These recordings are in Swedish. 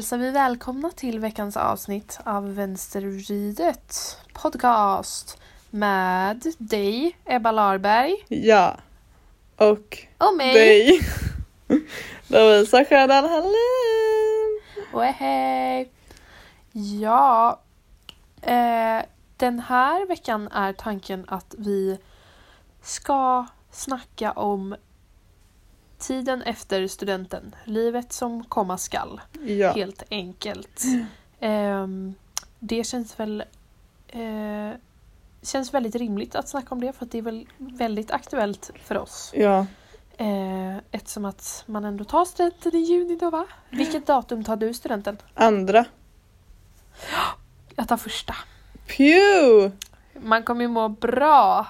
Hälsar vi välkomna till veckans avsnitt av Vänstervridet podcast med dig, Ebba Larberg Ja. Och och mig, dig. Lovisa Sjödahl Hallin. och hej! Ja, eh, den här veckan är tanken att vi ska snacka om tiden efter studenten, livet som komma skall. Ja. helt enkelt. Ehm, det känns väl eh, känns väldigt rimligt att snacka om det för att det är väl väldigt aktuellt för oss. Ja. Eh, eftersom att man ändå tar studenten i juni då va? Vilket datum tar du studenten? Andra. Jag tar första. Pew! Man kommer ju må bra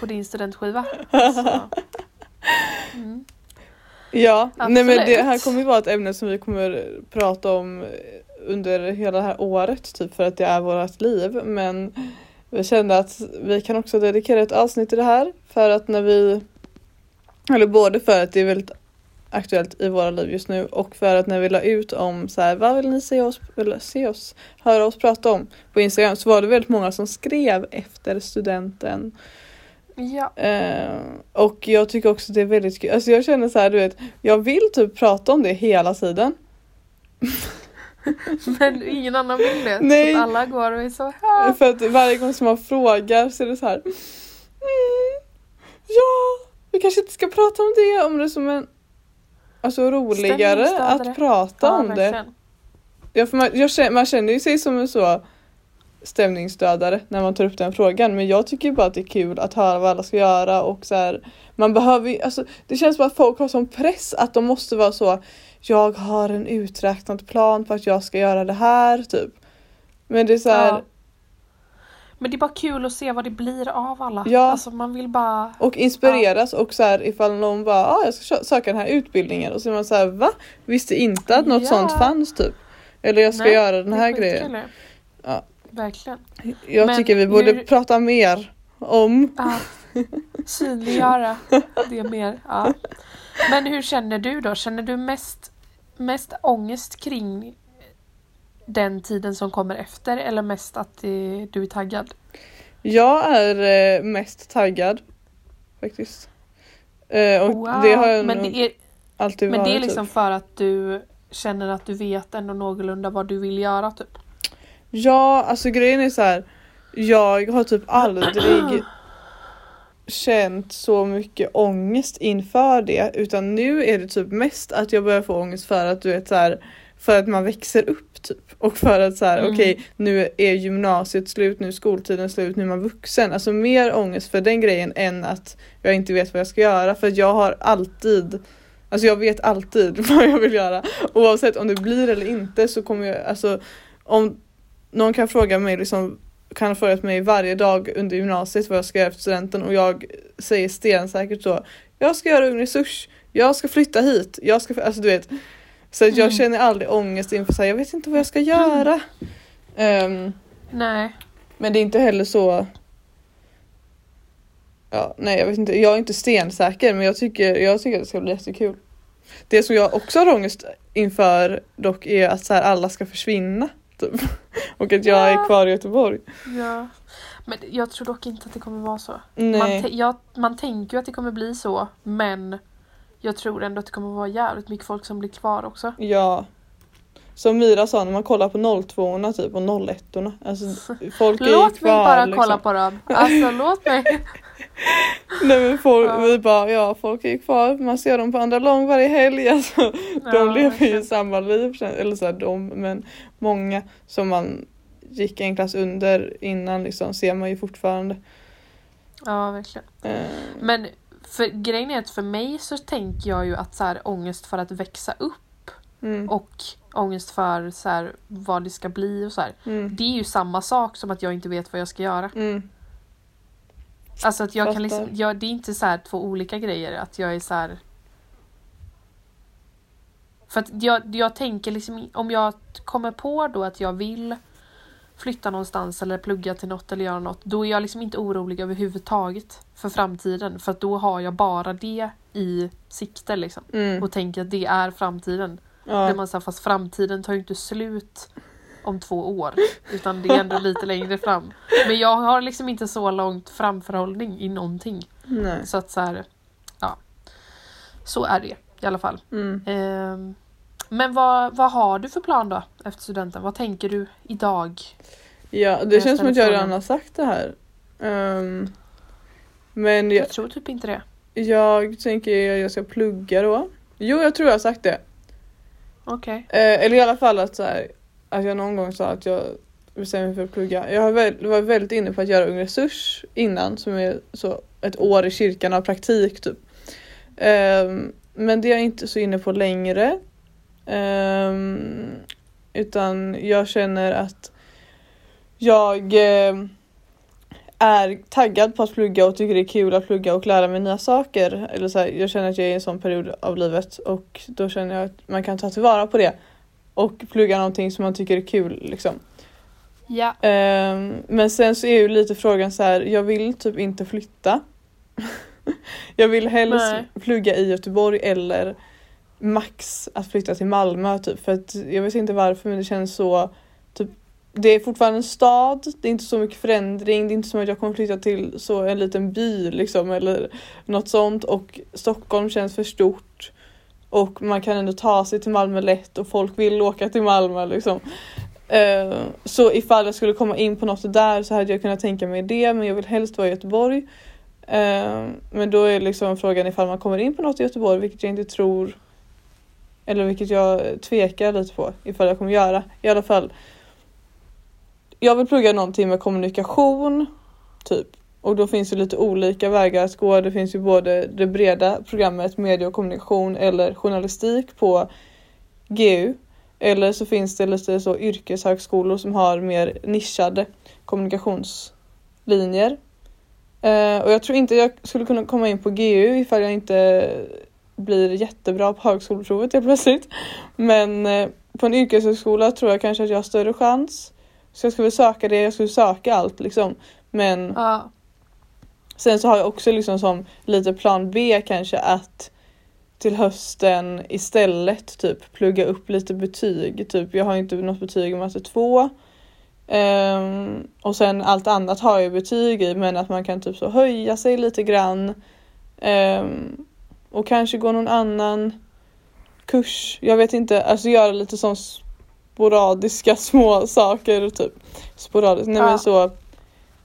på din studentskiva. Mm. Ja, nej men det här kommer ju vara ett ämne som vi kommer prata om under hela det här året typ för att det är vårt liv. Men vi kände att vi kan också dedikera ett avsnitt till det här för att när vi eller både för att det är väldigt aktuellt i våra liv just nu och för att när vi la ut om så här, vad vill ni se oss, eller se oss, höra oss prata om på Instagram så var det väldigt många som skrev efter studenten Ja. Eh, och jag tycker också det är väldigt kul. Alltså jag känner så här, du vet, jag vill typ prata om det hela tiden. Men ingen annan vill det. Nej. Så att alla går och är så här. För att varje gång som man frågar så är det så här. Mm, ja, vi kanske inte ska prata om det om det är som en Alltså roligare att prata om det. Ja, för man, jag känner, man känner ju sig som en så stämningsstödare när man tar upp den frågan men jag tycker bara att det är kul att höra vad alla ska göra och så här, man behöver alltså det känns som att folk har sån press att de måste vara så jag har en uträknad plan på att jag ska göra det här typ. Men det är så här, Ja. Men det är bara kul att se vad det blir av alla. Ja. Alltså man vill bara... och inspireras och så här ifall någon bara ah, jag ska söka den här utbildningen och så är man så här va? Visste inte att något Ja. sånt fanns typ. Eller jag ska Nej, göra den här grejen. Ja. Verkligen. Jag Men tycker vi borde hur- prata mer om Ja. Synliggöra det mer. Ja. Men hur känner du då? Känner du mest, mest ångest kring den tiden som kommer efter eller mest att det, du är taggad? Jag är eh, mest taggad faktiskt. Eh, och Wow. det har jag men det är, alltid men varit. det är liksom typ. för att du känner att du vet ändå någorlunda vad du vill göra typ? Ja, alltså grejen är så här. Jag har typ aldrig känt så mycket ångest inför det utan nu är det typ mest att jag börjar få ångest för att du vet så här för att man växer upp typ och för att så här Mm. okej nu är gymnasiet slut, nu är skoltiden slut, nu är man vuxen. Alltså mer ångest för den grejen än att jag inte vet vad jag ska göra för jag har alltid Alltså jag vet alltid vad jag vill göra oavsett om det blir eller inte så kommer jag alltså om någon kan fråga mig liksom kan ha frågat mig varje dag under gymnasiet vad jag ska göra efter studenten och jag säger stensäkert så jag ska göra Ung Resurs, jag ska flytta hit, jag ska, alltså du vet så att jag Mm. känner aldrig ångest inför så här, jag vet inte vad jag ska göra. Ehm, Nej. men det är inte heller så Ja, nej jag vet inte, jag är inte stensäker men jag tycker, jag tycker att det ska bli jättekul. Det som jag också har ångest inför dock är att så här, alla ska försvinna. Typ. Och att jag Ja. är kvar i Göteborg. Ja. Men jag tror dock inte att det kommer vara så. Man, Nej. te- ja, man tänker ju att det kommer bli så men jag tror ändå att det kommer vara jävligt mycket folk som blir kvar också. Ja. Som Mira sa när man kollar på 02 typ och 01 Alltså folk är ju Låt mig kvar, bara liksom. kolla på dem. Alltså låt mig. Nej men folk, Ja. vi bara ja folk är ju kvar, man ser dem på andra lång varje helg. Alltså, de Ja, lever ju samma liv, eller så här, de, men många som man gick en klass under innan liksom ser man ju fortfarande. Ja verkligen. Eh, Men för, grejen är att för mig så tänker jag ju att så här, ångest för att växa upp mm, och ångest för så här, vad det ska bli och så mm, Det är ju samma sak som att jag inte vet vad jag ska göra. mm, Alltså att jag kan liksom, Fattar. jag, det är inte så här två olika grejer. Att jag är så här. För att jag, jag tänker liksom, om jag kommer på då att jag vill flytta någonstans eller plugga till något eller göra något. Då är jag liksom inte orolig överhuvudtaget för framtiden. För att då har jag bara det i sikte liksom. mm. Och tänker att det är framtiden. Där Ja. man sa fast framtiden tar ju inte slut om två år. Utan det är ändå lite längre fram. Men jag har liksom inte så långt framförhållning i någonting. Nej. Så att så här, ja. Så är det i alla fall. Mm. Ehm, men vad, vad har du för plan då efter studenten? Vad tänker du idag? Ja, det Jag känns som att jag redan har sagt det här. Ehm, men jag, Jag tror typ inte det. jag tänker att jag ska plugga då. Jo, jag tror jag har sagt det. Okej. Eh, eller i alla fall att, så här, att jag någon gång sa att jag bestämde mig för att plugga. Jag har väl, var väldigt inne på att göra Ung Resurs innan som är så ett år i kyrkan av praktik typ. Eh, men det är jag inte så inne på längre. Eh, utan jag känner att jag eh, är taggad på att plugga och tycker det är kul att plugga och lära mig nya saker. Eller så här, jag känner att jag är i en sån period av livet och då känner jag att man kan ta tillvara på det och plugga någonting som man tycker är kul. Liksom. Ja. Ehm, men sen så är ju lite frågan så här, jag vill typ inte flytta. jag vill helst Nej. plugga i Göteborg eller max att flytta till Malmö typ. För att jag vet inte varför men det känns så det är fortfarande en stad, det är inte så mycket förändring, det är inte som att jag kommer flytta till så en liten by liksom eller något sånt och Stockholm känns för stort och man kan ändå ta sig till Malmö lätt och folk vill åka till Malmö liksom. Eh, så ifall jag skulle komma in på något där så hade jag kunnat tänka mig det men jag vill helst vara i Göteborg. Eh, men då är liksom frågan ifall man kommer in på något i Göteborg vilket jag inte tror eller vilket jag tvekar lite på ifall jag kommer göra. I alla fall jag vill plugga någonting med kommunikation typ och då finns det lite olika vägar att gå. Det finns ju både det breda programmet media och kommunikation eller journalistik på GU eller så finns det lite så yrkeshögskolor som har mer nischade kommunikationslinjer. Eh, och jag tror inte jag skulle kunna komma in på GU ifall jag inte blir jättebra på högskoleprovet helt plötsligt. Men eh, på en yrkeshögskola tror jag kanske att jag har större chans. Så jag skulle söka det, jag skulle söka allt liksom. Men Ja. Sen så har jag också liksom som lite plan B kanske att till hösten istället typ plugga upp lite betyg. Typ jag har inte något betyg i matte 2. Ehm, och sen allt annat har jag betyg i men att man kan typ så höja sig lite grann. Ehm, och kanske gå någon annan kurs. Jag vet inte, alltså göra lite sån sporadiska små saker typ. Sporadiskt, nej Ja. men så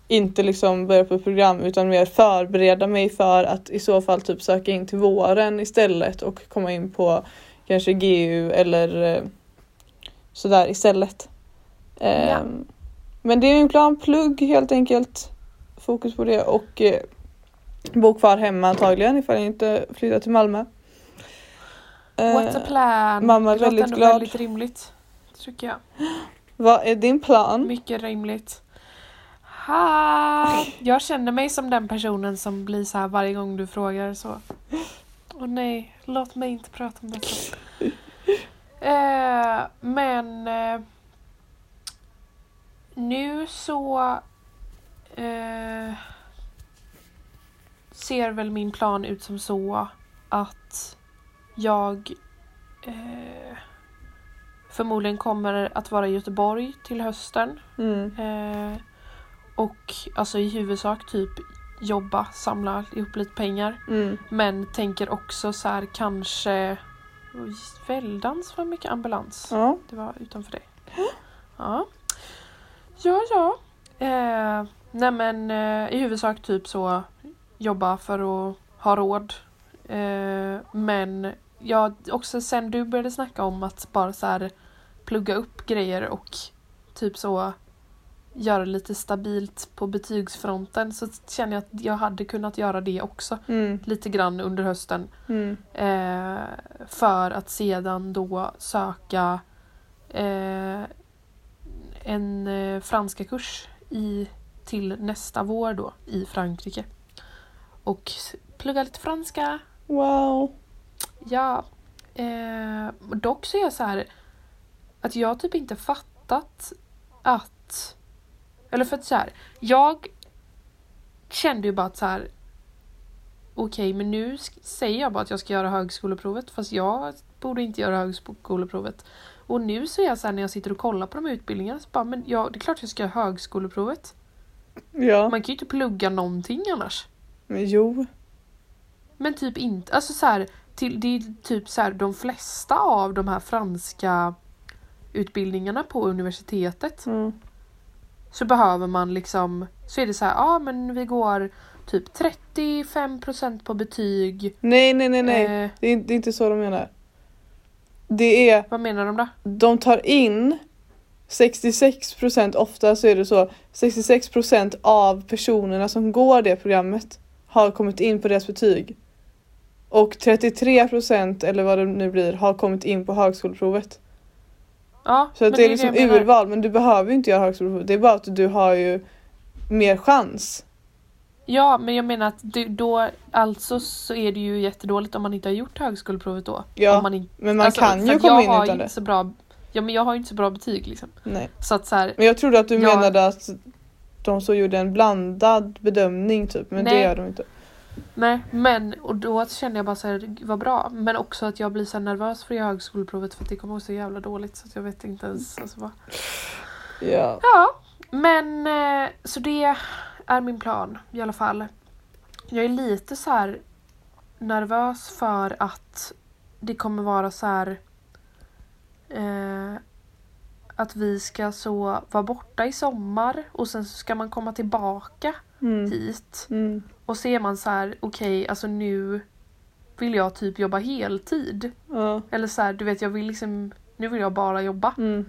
inte liksom börja på program utan mer förbereda mig för att i så fall typ söka in till våren istället och komma in på kanske GU eller eh, sådär istället. Ehm, Men det är min plan, plugg helt enkelt. Fokus på det och eh, bo kvar hemma antagligen ifall jag inte flyttar till Malmö. What's a Eh, plan? mamma är väldigt glad. väldigt rimligt. Tycker jag. Vad är din plan? Mycket rimligt. Ha! Jag känner mig som den personen som blir så här varje gång du frågar så. Åh nej, låt mig inte prata om detta. Eh, men eh, nu så eh, ser väl min plan ut som så att jag eh, förmodligen kommer att vara i Göteborg till hösten. Mm. Eh, och alltså i huvudsak typ jobba, samla ihop lite pengar. Mm. Men tänker också så här kanske Väldans var mycket ambulans. Ja. Det var utanför dig. Ja. Ja, ja. Eh, nej men eh, i huvudsak typ så jobba för att ha råd. Eh, men ja, också sen du började snacka om att bara så här plugga upp grejer och typ så göra lite stabilt på betygsfronten så känner jag att jag hade kunnat göra det också Mm. lite grann under hösten. Mm. Eh, för att sedan då söka eh, en eh, franska kurs i, till nästa vår då i Frankrike. Och plugga lite franska. Wow. Ja. Eh, dock så är jag så här att jag typ inte fattat att eller för att så här, jag kände ju bara att så här okej men nu säger jag bara att jag ska göra högskoleprovet fast jag borde inte göra högskoleprovet. Och nu så är jag så här när jag sitter och kollar på de här utbildningarna så bara men ja det är klart jag ska göra högskoleprovet. Ja, Man kan ju inte plugga någonting annars. men jo. Men typ inte, alltså så här, till, det är typ så här de flesta av de här franska utbildningarna på universitetet Mm. så behöver man liksom, så är det så här, ja men vi går typ 35% på betyg. Nej, nej, nej, nej. Eh, Det, är, det är inte så de menar. Det är, vad menar de då? de tar in 66% ofta så är det så 66% av personerna som går det programmet har kommit in på deras betyg. Och 33% eller vad det nu blir har kommit in på högskoleprovet. Ja, Så att det är det liksom jag urval men du behöver ju inte göra högskoleprovet. Det är bara att du har ju mer chans. Ja, men jag menar att det, då, alltså så är det ju jättedåligt om man inte har gjort högskoleprovet då. Ja, inte, men man alltså, kan ju komma jag in har utan inte det. Så bra, ja, men jag har ju inte så bra betyg liksom. Nej. Så att så här, Men jag trodde att du Ja. menade att de så gjorde en blandad bedömning typ men det Nej. gör de inte. Nej, men och då känner jag bara så här, vad bra. Men också att jag blir så nervös för att göra högskoleprovet för att det kommer att gå så jävla dåligt så att jag vet inte ens alltså, vad. Ja. Ja, men eh, så det är min plan i alla fall. Jag är lite så här nervös för att det kommer vara så här eh, att vi ska så vara borta i sommar och sen så ska man komma tillbaka Mm. hit Mm. Och så är man så här okej alltså nu vill jag typ jobba heltid. Ja. Eller så här du vet jag vill liksom nu vill jag bara jobba. Mm.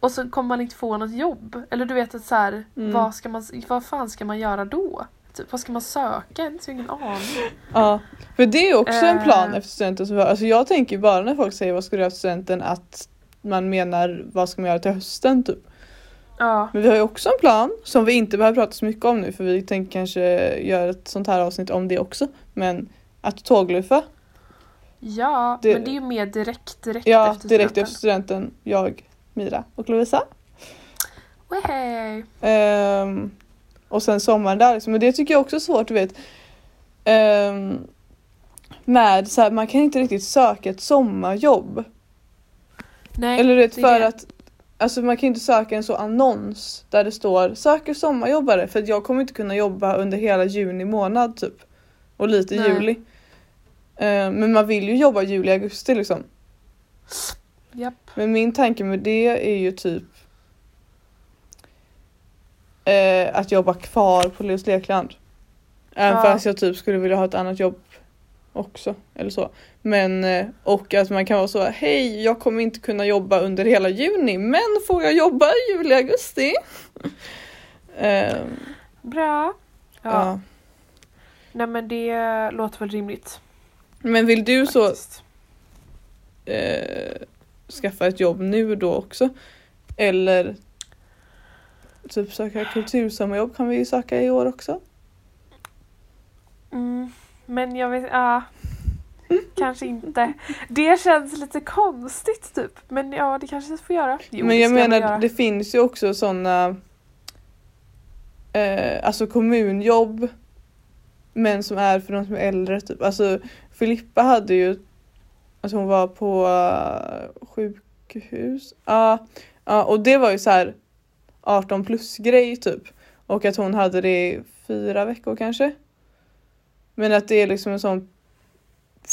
Och så kommer man inte få något jobb. Eller du vet att så här, Mm. vad, ska man, vad fan ska man göra då? Typ, vad ska man söka? Jag har ingen aning. Ja, för det är också en plan Eh. efter studenten. Alltså jag tänker bara när folk säger vad ska du göra efter studenten att man menar vad ska man göra till hösten typ. Ja, Men vi har ju också en plan som vi inte behöver prata så mycket om nu för vi tänker kanske göra ett sånt här avsnitt om det också. Men att tågluffa, ja Det- men det är ju mer direkt, direkt ja efter direkt studenten. efter studenten, jag, Mira och Lovisa. Wehey. Ehm, och sen sommaren där liksom. Men det tycker jag också är svårt, du vet. Ehm, med så här, man kan inte riktigt söka ett sommarjobb. Nej, Eller du vet för det. att Alltså man kan inte söka en så annons där det står söker sommarjobbare för att jag kommer inte kunna jobba under hela juni månad typ. Och lite Nej. juli. Ehm, men man vill ju jobba juli, augusti liksom. Japp. Men min tanke med det är ju typ eh, att jobba kvar på Leos Lekland. Även Ja. fast jag typ skulle vilja ha ett annat jobb också. Eller så. Men eh, och att man kan vara så hej jag kommer inte kunna jobba under hela juni men får jag jobba i juli, augusti? Ehm, Bra. Ja. ja. Nej men det låter väl rimligt. Men vill du så faktiskt. eh, skaffa ett jobb nu då också? Eller typ söka kultursommarjobb kan vi ju söka i år också. Mm, men jag vet, ja. Kanske inte. Det känns lite konstigt typ. Men ja, det kanske får göra. Jo, Men jag menar göra. det finns ju också sådana eh, alltså kommunjobb men som är för de som är äldre typ. Alltså Filippa hade ju Alltså hon var på eh, sjukhus. Ja, ja och det var ju så här 18 plus grej typ. Och att hon hade det i fyra veckor kanske. Men att det är liksom en sån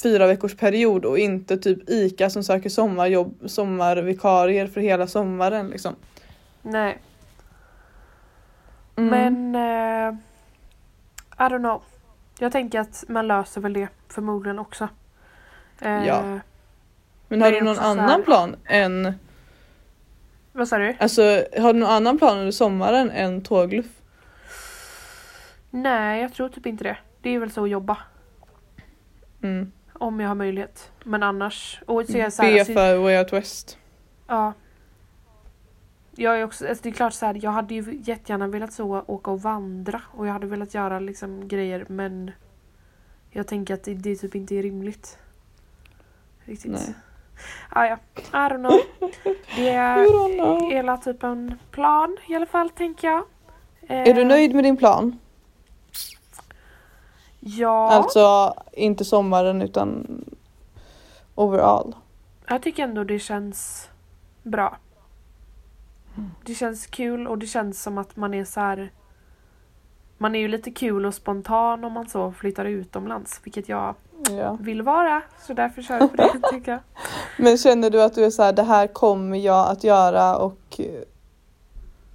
fyra veckors period och inte typ ICA som söker sommarjobb, sommarvikarier för hela sommaren liksom. Nej, Mm. men eh, I don't know. Jag tänker att man löser väl det förmodligen också. Eh, Ja. Men har du någon så här- annan plan än, Vad sa du? alltså har du någon annan plan under sommaren än tågluff? Nej, jag tror typ inte det. Det är väl så att jobba. Mm. Om jag har möjlighet. Men annars. Och så är jag så här, B alltså, för Way Out West. Ja. Jag är också, alltså det är klart så här, jag hade ju jättegärna velat så åka och vandra och jag hade velat göra liksom grejer men jag tänker att det, det typ inte är rimligt. Riktigt. Nej. Ah, ja, I don't know. Det är hela typ en plan i alla fall tänker jag. Är du Eh, nöjd med din plan? Ja, Alltså inte sommaren utan overall. jag tycker ändå det känns bra. Det känns kul och det känns som att man är så här. Man är ju lite kul och spontan om man så flyttar utomlands, vilket jag Ja. vill vara. Så därför kör jag på det, tycker jag. Men känner du att du är så här, det här kommer jag att göra och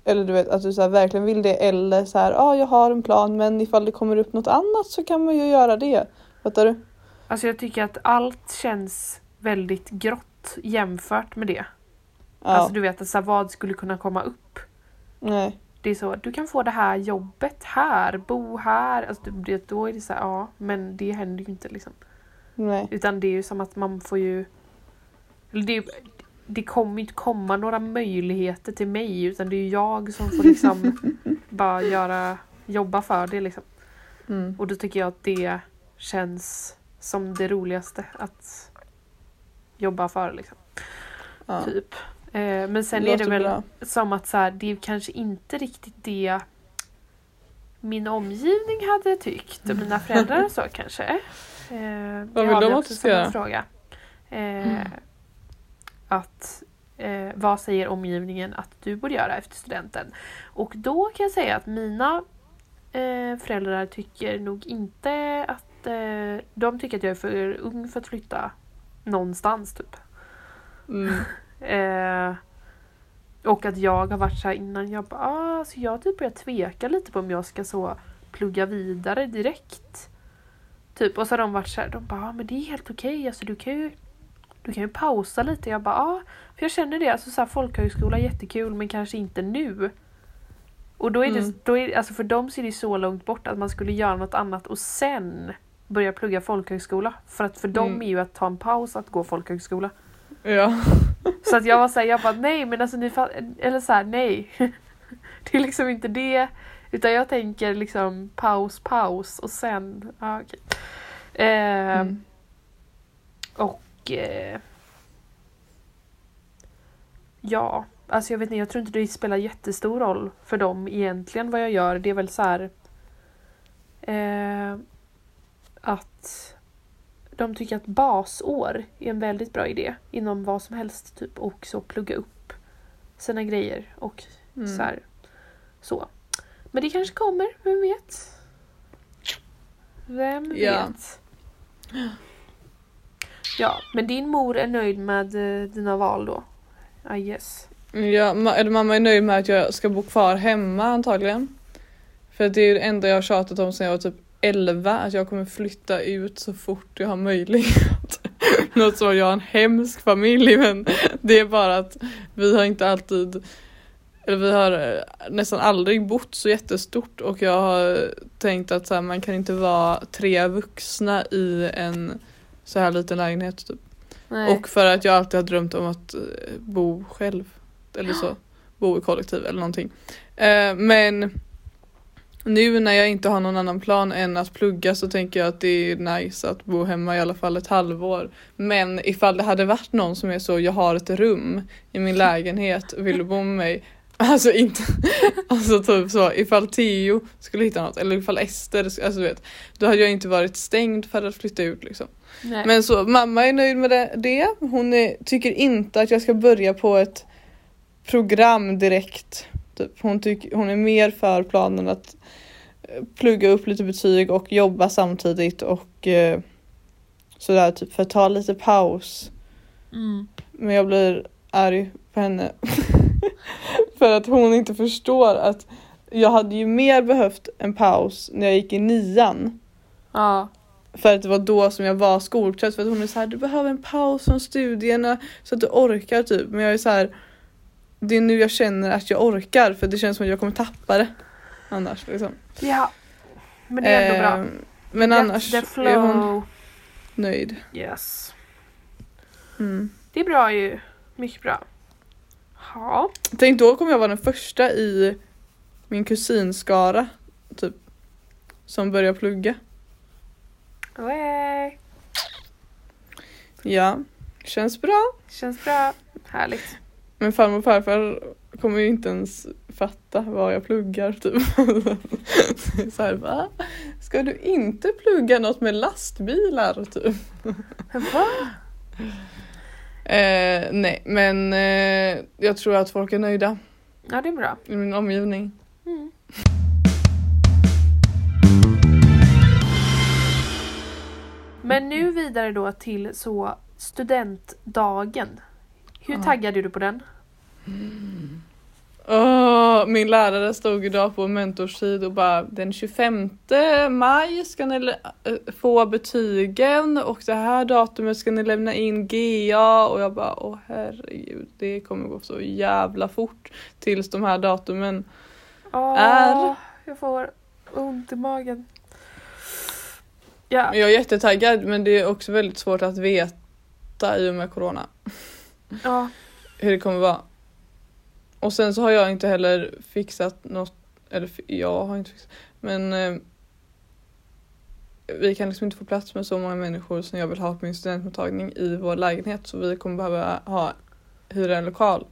eller du vet att du så verkligen vill det eller så här, ja ah, jag har en plan men ifall det kommer upp något annat så kan man ju göra det. Fattar du? Alltså jag tycker att allt känns väldigt grått jämfört med det. Ja. Alltså du vet, att så här, vad skulle kunna komma upp? Nej. Det är så, du kan få det här jobbet här, bo här. Alltså det, då är det så här, ja, men det händer ju inte liksom. Nej. Utan det är ju som att man får ju... Eller det, är ju- det kommer inte komma några möjligheter till mig utan det är jag som får liksom bara göra, jobba för det liksom. Mm. Och då tycker jag att det känns som det roligaste att jobba för liksom. Ja. Typ. Eh, men sen är det väl bra. som att så här, det är kanske inte riktigt det min omgivning hade tyckt och mina föräldrar och så kanske. Eh, Vad jag vill de att också du ska göra? Fråga. Eh, Att eh, vad säger omgivningen att du borde göra efter studenten? Och då kan jag säga att mina eh, föräldrar tycker nog inte att eh, de tycker att jag är för ung för att flytta någonstans typ. Mm. Eh, och att jag har varit så här innan. Jag bara, ah, så jag typ börjat tveka lite på om jag ska så plugga vidare direkt. Typ och så har de varit så här, de bara, ah, men det är helt okej. Alltså du kan ju du kan ju pausa lite. Jag bara, ah, för jag känner det. Alltså så här, folkhögskola är jättekul men kanske inte nu. Och då är det, Mm. då är, alltså för dem så är det så långt bort att man skulle göra något annat och sen börja plugga folkhögskola. För att för dem Mm. är ju att ta en paus att gå folkhögskola. Ja. Så att jag var såhär, jag bara nej men alltså ni eller såhär nej. Det är liksom inte det. Utan jag tänker liksom paus, paus och sen, ja okej. Eh, Mm. Och eh, ja, alltså jag vet inte, jag tror inte det spelar jättestor roll för dem egentligen vad jag gör. Det är väl så här eh, att de tycker att basår är en väldigt bra idé inom vad som helst typ och så plugga upp sina grejer och Mm. så här så. Men det kanske kommer, vem vet? Vem vet? Ja, men din mor är nöjd med eh, dina val då? I guess. Ja, ma- eller mamma är nöjd med att jag ska bo kvar hemma antagligen. För det är ju det enda jag har tjatat om sedan jag var typ 11, att jag kommer flytta ut så fort jag har möjlighet. Något som jag har en hemsk familj men det är bara att vi har inte alltid eller vi har eh, nästan aldrig bott så jättestort och jag har tänkt att så här, man kan inte vara tre vuxna i en så här liten lägenhet typ. Nej. Och för att jag alltid har drömt om att eh, bo själv. Eller så. Bo i kollektiv eller någonting. Eh, men nu när jag inte har någon annan plan än att plugga så tänker jag att det är nice att bo hemma i alla fall ett halvår. Men ifall det hade varit någon som är så, jag har ett rum i min lägenhet, vill du bo med mig? Alltså inte, alltså typ så ifall Theo skulle hitta något eller ifall Ester, alltså du vet. Då hade jag inte varit stängd för att flytta ut liksom. Nej. Men så mamma är nöjd med det. det. Hon är, tycker inte att jag ska börja på ett program direkt. Typ. Hon, tyck, hon är mer för planen att eh, plugga upp lite betyg och jobba samtidigt och eh, sådär typ för att ta lite paus. Mm. Men jag blir arg på henne. för att hon inte förstår att jag hade ju mer behövt en paus när jag gick i nian. Ja. För att det var då som jag var skoltrött för att hon är så här, du behöver en paus från studierna så att du orkar typ. Men jag är så här, det är nu jag känner att jag orkar för det känns som att jag kommer tappa det. Annars liksom. ja. Men det är ändå bra. Ehm, Men Get annars är hon nöjd. Yes. Mm. Det är bra ju. Mycket bra. Ja. Tänk då kommer jag vara den första i min kusinskara typ. Som börjar plugga. Way. Ja, känns bra. Känns bra. Härligt. Men farmor och farfar kommer ju inte ens fatta vad jag pluggar typ. så här, va? Ska du inte plugga något med lastbilar typ? Va? Eh, nej men eh, jag tror att folk är nöjda Ja, det är bra. i min omgivning. Mm. Men nu vidare då till så studentdagen. Hur Ja. taggad är du på den? Åh, min lärare stod idag på mentorstid och bara den 25 maj ska ni äh, få betygen och det här datumet ska ni lämna in GA och jag bara åh herregud det kommer gå så jävla fort tills de här datumen. Åh, Är- Jag får ont i magen. Men Jag är jättetaggad men det är också väldigt svårt att veta i och med corona ja, hur det kommer vara. Och sen så har jag inte heller fixat något, eller jag har inte fixat, men eh, vi kan liksom inte få plats med så många människor som jag vill ha på min studentmottagning i vår lägenhet så vi kommer behöva ha, hyra en lokal.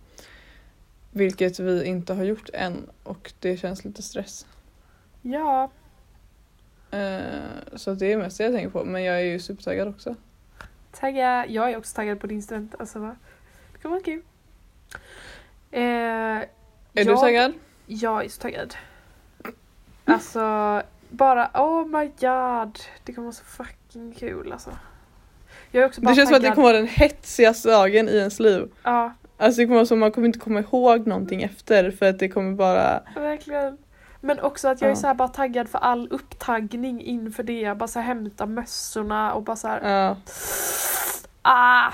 Vilket vi inte har gjort än och det känns lite stress. ja. Eh, så det är mest det jag tänker på men jag är ju supertaggad också. Tagga. Jag är också taggad på din student. Alltså, va? Det kommer vara kul. Eh, Är jag, du taggad? Jag är så taggad. Alltså, bara oh my god. Det kommer vara så fucking kul alltså. Jag är också bara Det känns som att det kommer vara den hetsigaste dagen i ens liv. Ja, Alltså det kommer vara som man kommer inte komma ihåg någonting efter för att det kommer bara verkligen. Men också att jag är Ja. så här bara taggad för all upptaggning inför det. Bara så här hämta mössorna och bara så här. Ja. Ah!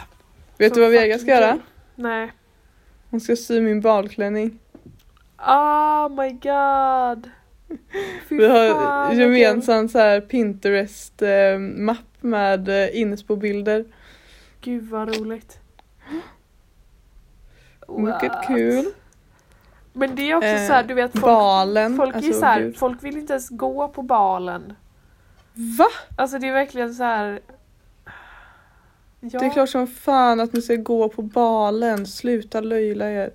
Vet Så du vad Vega ska göra? Nej. Hon ska sy min balklänning. Oh my god. Fy Vi har gemensam så här Pinterest-mapp med eh, inspo-bilder. Gud vad roligt. Mycket kul. Men det är också Eh, så här, du vet folk, Balen. folk, alltså, så här, folk vill inte ens gå på balen. Va? Alltså det är verkligen så här. Ja. Det är klart som fan att ni ska gå på balen. Sluta löjla er.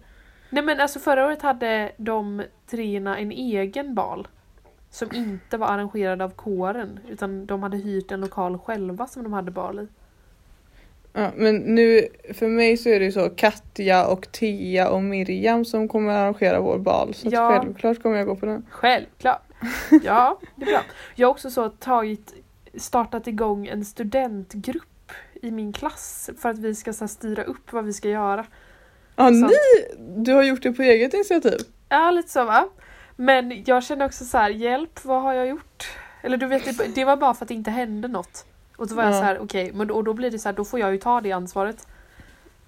Nej men alltså förra året hade de treorna en egen bal. Som inte var arrangerad av kåren utan de hade hyrt en lokal själva som de hade bal i. Ja, men nu, för mig så är det ju så Katja och Tia och Miriam som kommer arrangera vår bal. Så Ja. självklart kommer jag gå på den. Självklart! Ja, det är bra. Jag har också så tagit, startat igång en studentgrupp i min klass för att vi ska så här, styra upp vad vi ska göra. Ja, Så- ni! Du har gjort det på eget initiativ. Ja, lite så va? Men jag känner också så här, hjälp, vad har jag gjort? Eller du vet, det, var bara för att det inte hände något. Och så var jag Ja. så här, okej, men då, och då blir det så här, då får jag ju ta det ansvaret.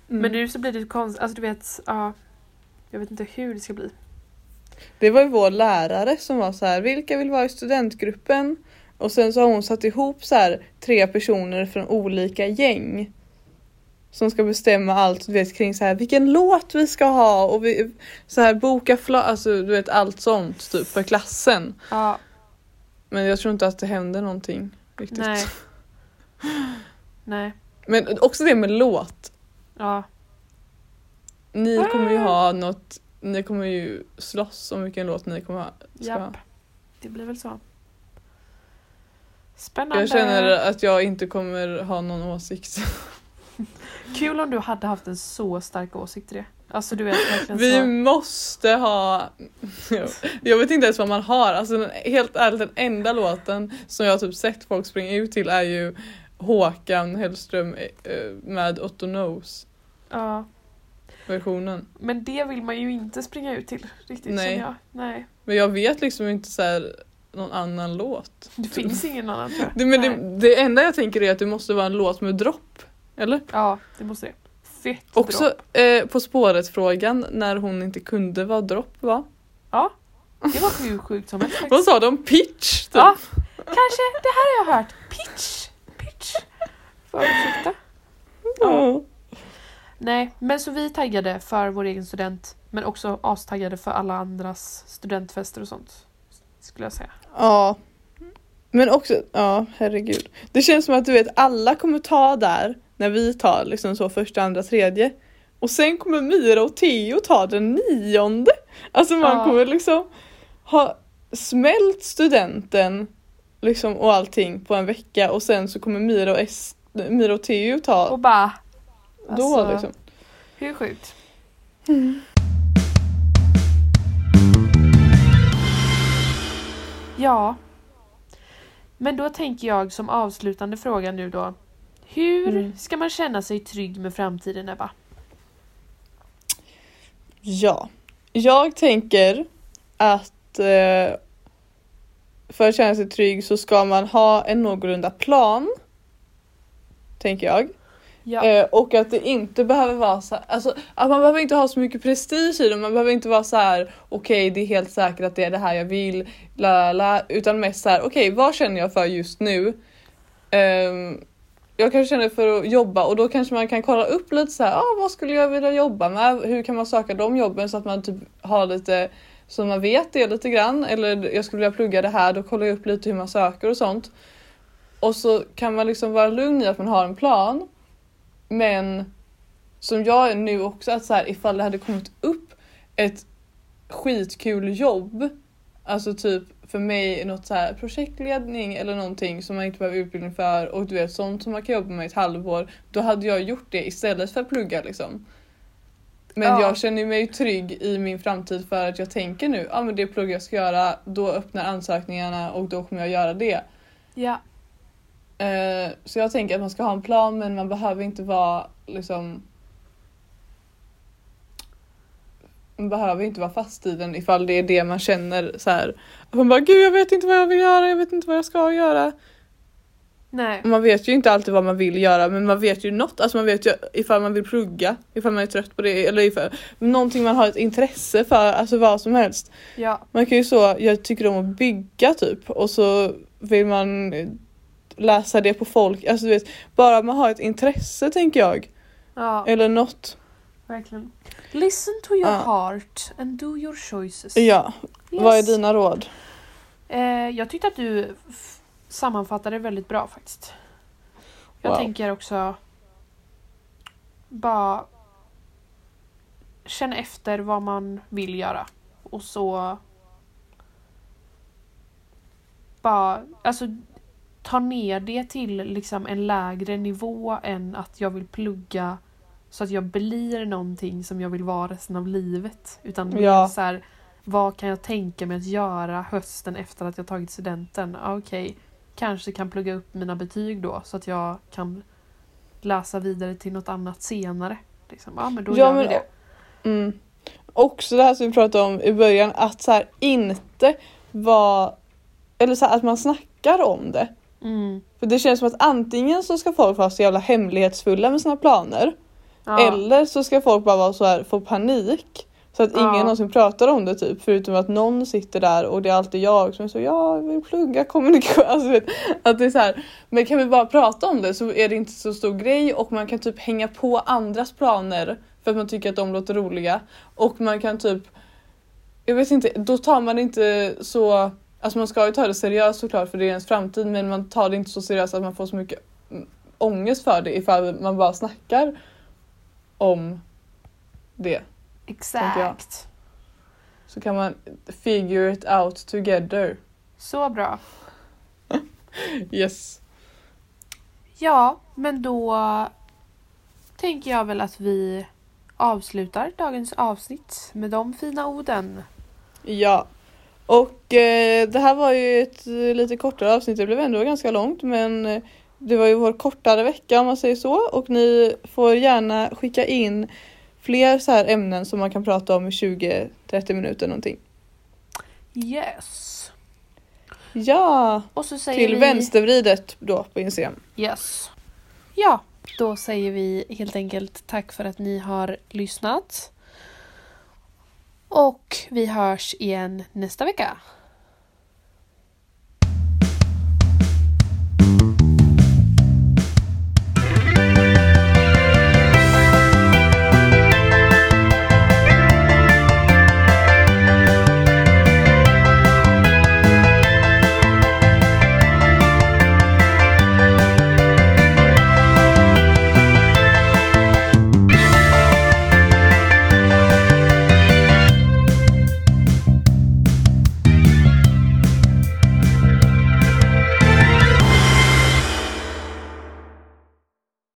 Mm. Men nu så blir det konstigt, alltså du vet, ja. Jag vet inte hur det ska bli. Det var ju vår lärare som var så här, vilka vill vara i studentgruppen? Och sen så har hon satt ihop så här tre personer från olika gäng. Som ska bestämma allt du vet kring så här vilken låt vi ska ha och vi, så här boka fla- alltså du vet allt sånt typ för klassen. Ja, Men jag tror inte att det händer någonting riktigt. nej. Nej, Men också det med låt. ja. Ni kommer ju ha något, ni kommer ju slåss om vilken låt ni kommer ha. ska ha. Japp. Det blir väl så. Spännande. Jag känner att jag inte kommer ha någon åsikt. Kul om du hade haft en så stark åsikt i det. Alltså du vet verkligen Vi så. måste ha... Jag vet inte ens vad man har. Alltså, den- helt ärligt, den enda låten som jag typ sett folk springa ut till är ju Håkan Hellström eh, med Otto Knows Ja. versionen. Men det vill man ju inte springa ut till riktigt Nej. känner jag. Nej. Men jag vet liksom inte så här någon annan låt. Det finns ingen annan tror jag. Det, men det, det enda jag tänker är att det måste vara en låt med dropp. Eller? Ja, det måste det. Fett Också eh, På spåret-frågan när hon inte kunde vara dropp va? Ja. Det var hur sjukt som helst Vad sa de? Pitch? Typ. Ja, kanske. Det här har jag hört. Pitch. Pitch. Får ursäkta. Ja. Nej, men så vi är taggade för vår egen student. Men också astaggade för alla andras studentfester och sånt. Skulle jag säga. Ja. Men också, ja herregud. Det känns som att du vet alla kommer ta där när vi tar liksom så första, andra, tredje. Och sen kommer Mira och Theo ta den nionde. Alltså man Ja. kommer liksom ha smält studenten liksom, och allting på en vecka och sen så kommer Mira och, es, Mira och Theo ta Och bara... då alltså, liksom. Hur sjukt? Ja. Men då tänker jag som avslutande fråga nu då. Hur Mm. ska man känna sig trygg med framtiden Ebba? Ja, jag tänker att eh, för att känna sig trygg så ska man ha en någorlunda plan. Tänker jag. Ja. Eh, och att det inte behöver vara så här, alltså att man behöver inte ha så mycket prestige i det. Man behöver inte vara så här: okej det är helt säkert att det är det här jag vill, la la la. Utan mest så här: okej vad känner jag för just nu? Eh, jag kanske känner för att jobba och då kanske man kan kolla upp lite så här, ah, vad skulle jag vilja jobba med? Hur kan man söka de jobben så att man typ har lite så man vet det lite grann. Eller jag skulle vilja plugga det här, då kollar jag upp lite hur man söker och sånt. Och så kan man liksom vara lugn i att man har en plan. Men som jag är nu också, att så här, ifall det hade kommit upp ett skitkul jobb, alltså typ för mig något så här projektledning eller någonting som man inte behöver utbildning för och du vet sånt som man kan jobba med i ett halvår, då hade jag gjort det istället för att plugga liksom. Men Ja. jag känner mig trygg i min framtid för att jag tänker nu, ja ah, men det plugg jag ska göra, då öppnar ansökningarna och då kommer jag göra det. ja. Eh, så jag tänker att man ska ha en plan men man behöver inte vara liksom man behöver inte vara fast i den ifall det är det man känner så här. Man bara gud jag vet inte vad jag vill göra, jag vet inte vad jag ska göra. Nej. Man vet ju inte alltid vad man vill göra men man vet ju något, alltså man vet ju ifall man vill plugga, ifall man är trött på det eller ifall någonting man har ett intresse för, alltså vad som helst. Ja. Man kan ju så, jag tycker om att bygga typ och så vill man läsa det på folk, alltså du vet bara man har ett intresse tänker jag. Ja. Eller något. Verkligen. Listen to your Ja. heart and do your choices. Ja, Yes. vad är dina råd? Eh, jag tyckte att du sammanfattade det väldigt bra faktiskt. Jag Wow. tänker också bara känna efter vad man vill göra och så bara alltså ta ner det till liksom en lägre nivå än att jag vill plugga så att jag blir någonting som jag vill vara resten av livet. Utan Ja. så här, vad kan jag tänka mig att göra hösten efter att jag tagit studenten? Ah, Okej, kanske kan plugga upp mina betyg då så att jag kan läsa vidare till något annat senare. Liksom. Ja men då Ja, gör men- vi det. Mm. Också det här som vi pratade om i början, att så här inte vara, eller så här, att man snackar om det. Mm. För det känns som att antingen så ska folk vara så jävla hemlighetsfulla med sina planer Ja. eller så ska folk bara vara så här, få panik. Så att Ja. ingen någonsin pratar om det typ förutom att någon sitter där och det är alltid jag som är så ja, jag vill plugga kommunikation. Alltså, vet, att det är så här, men kan vi bara prata om det så är det inte så stor grej och man kan typ hänga på andras planer för att man tycker att de låter roliga och man kan typ jag vet inte, då tar man inte så Alltså man ska ju ta det seriöst såklart för det är ens framtid men man tar det inte så seriöst att man får så mycket ångest för det ifall man bara snackar om det. Exakt. Så kan man figure it out together. Så bra. Yes. Ja, men då tänker jag väl att vi avslutar dagens avsnitt med de fina orden. Ja. Och eh, det här var ju ett eh, lite kortare avsnitt, det blev ändå ganska långt men eh, det var ju vår kortare vecka om man säger så och ni får gärna skicka in fler så här ämnen som man kan prata om i 20-30 minuter någonting. Yes. Ja, Och så säger till vi... vänstervridet då på Instagram. Yes. Ja, då säger vi helt enkelt tack för att ni har lyssnat. Och vi hörs igen nästa vecka.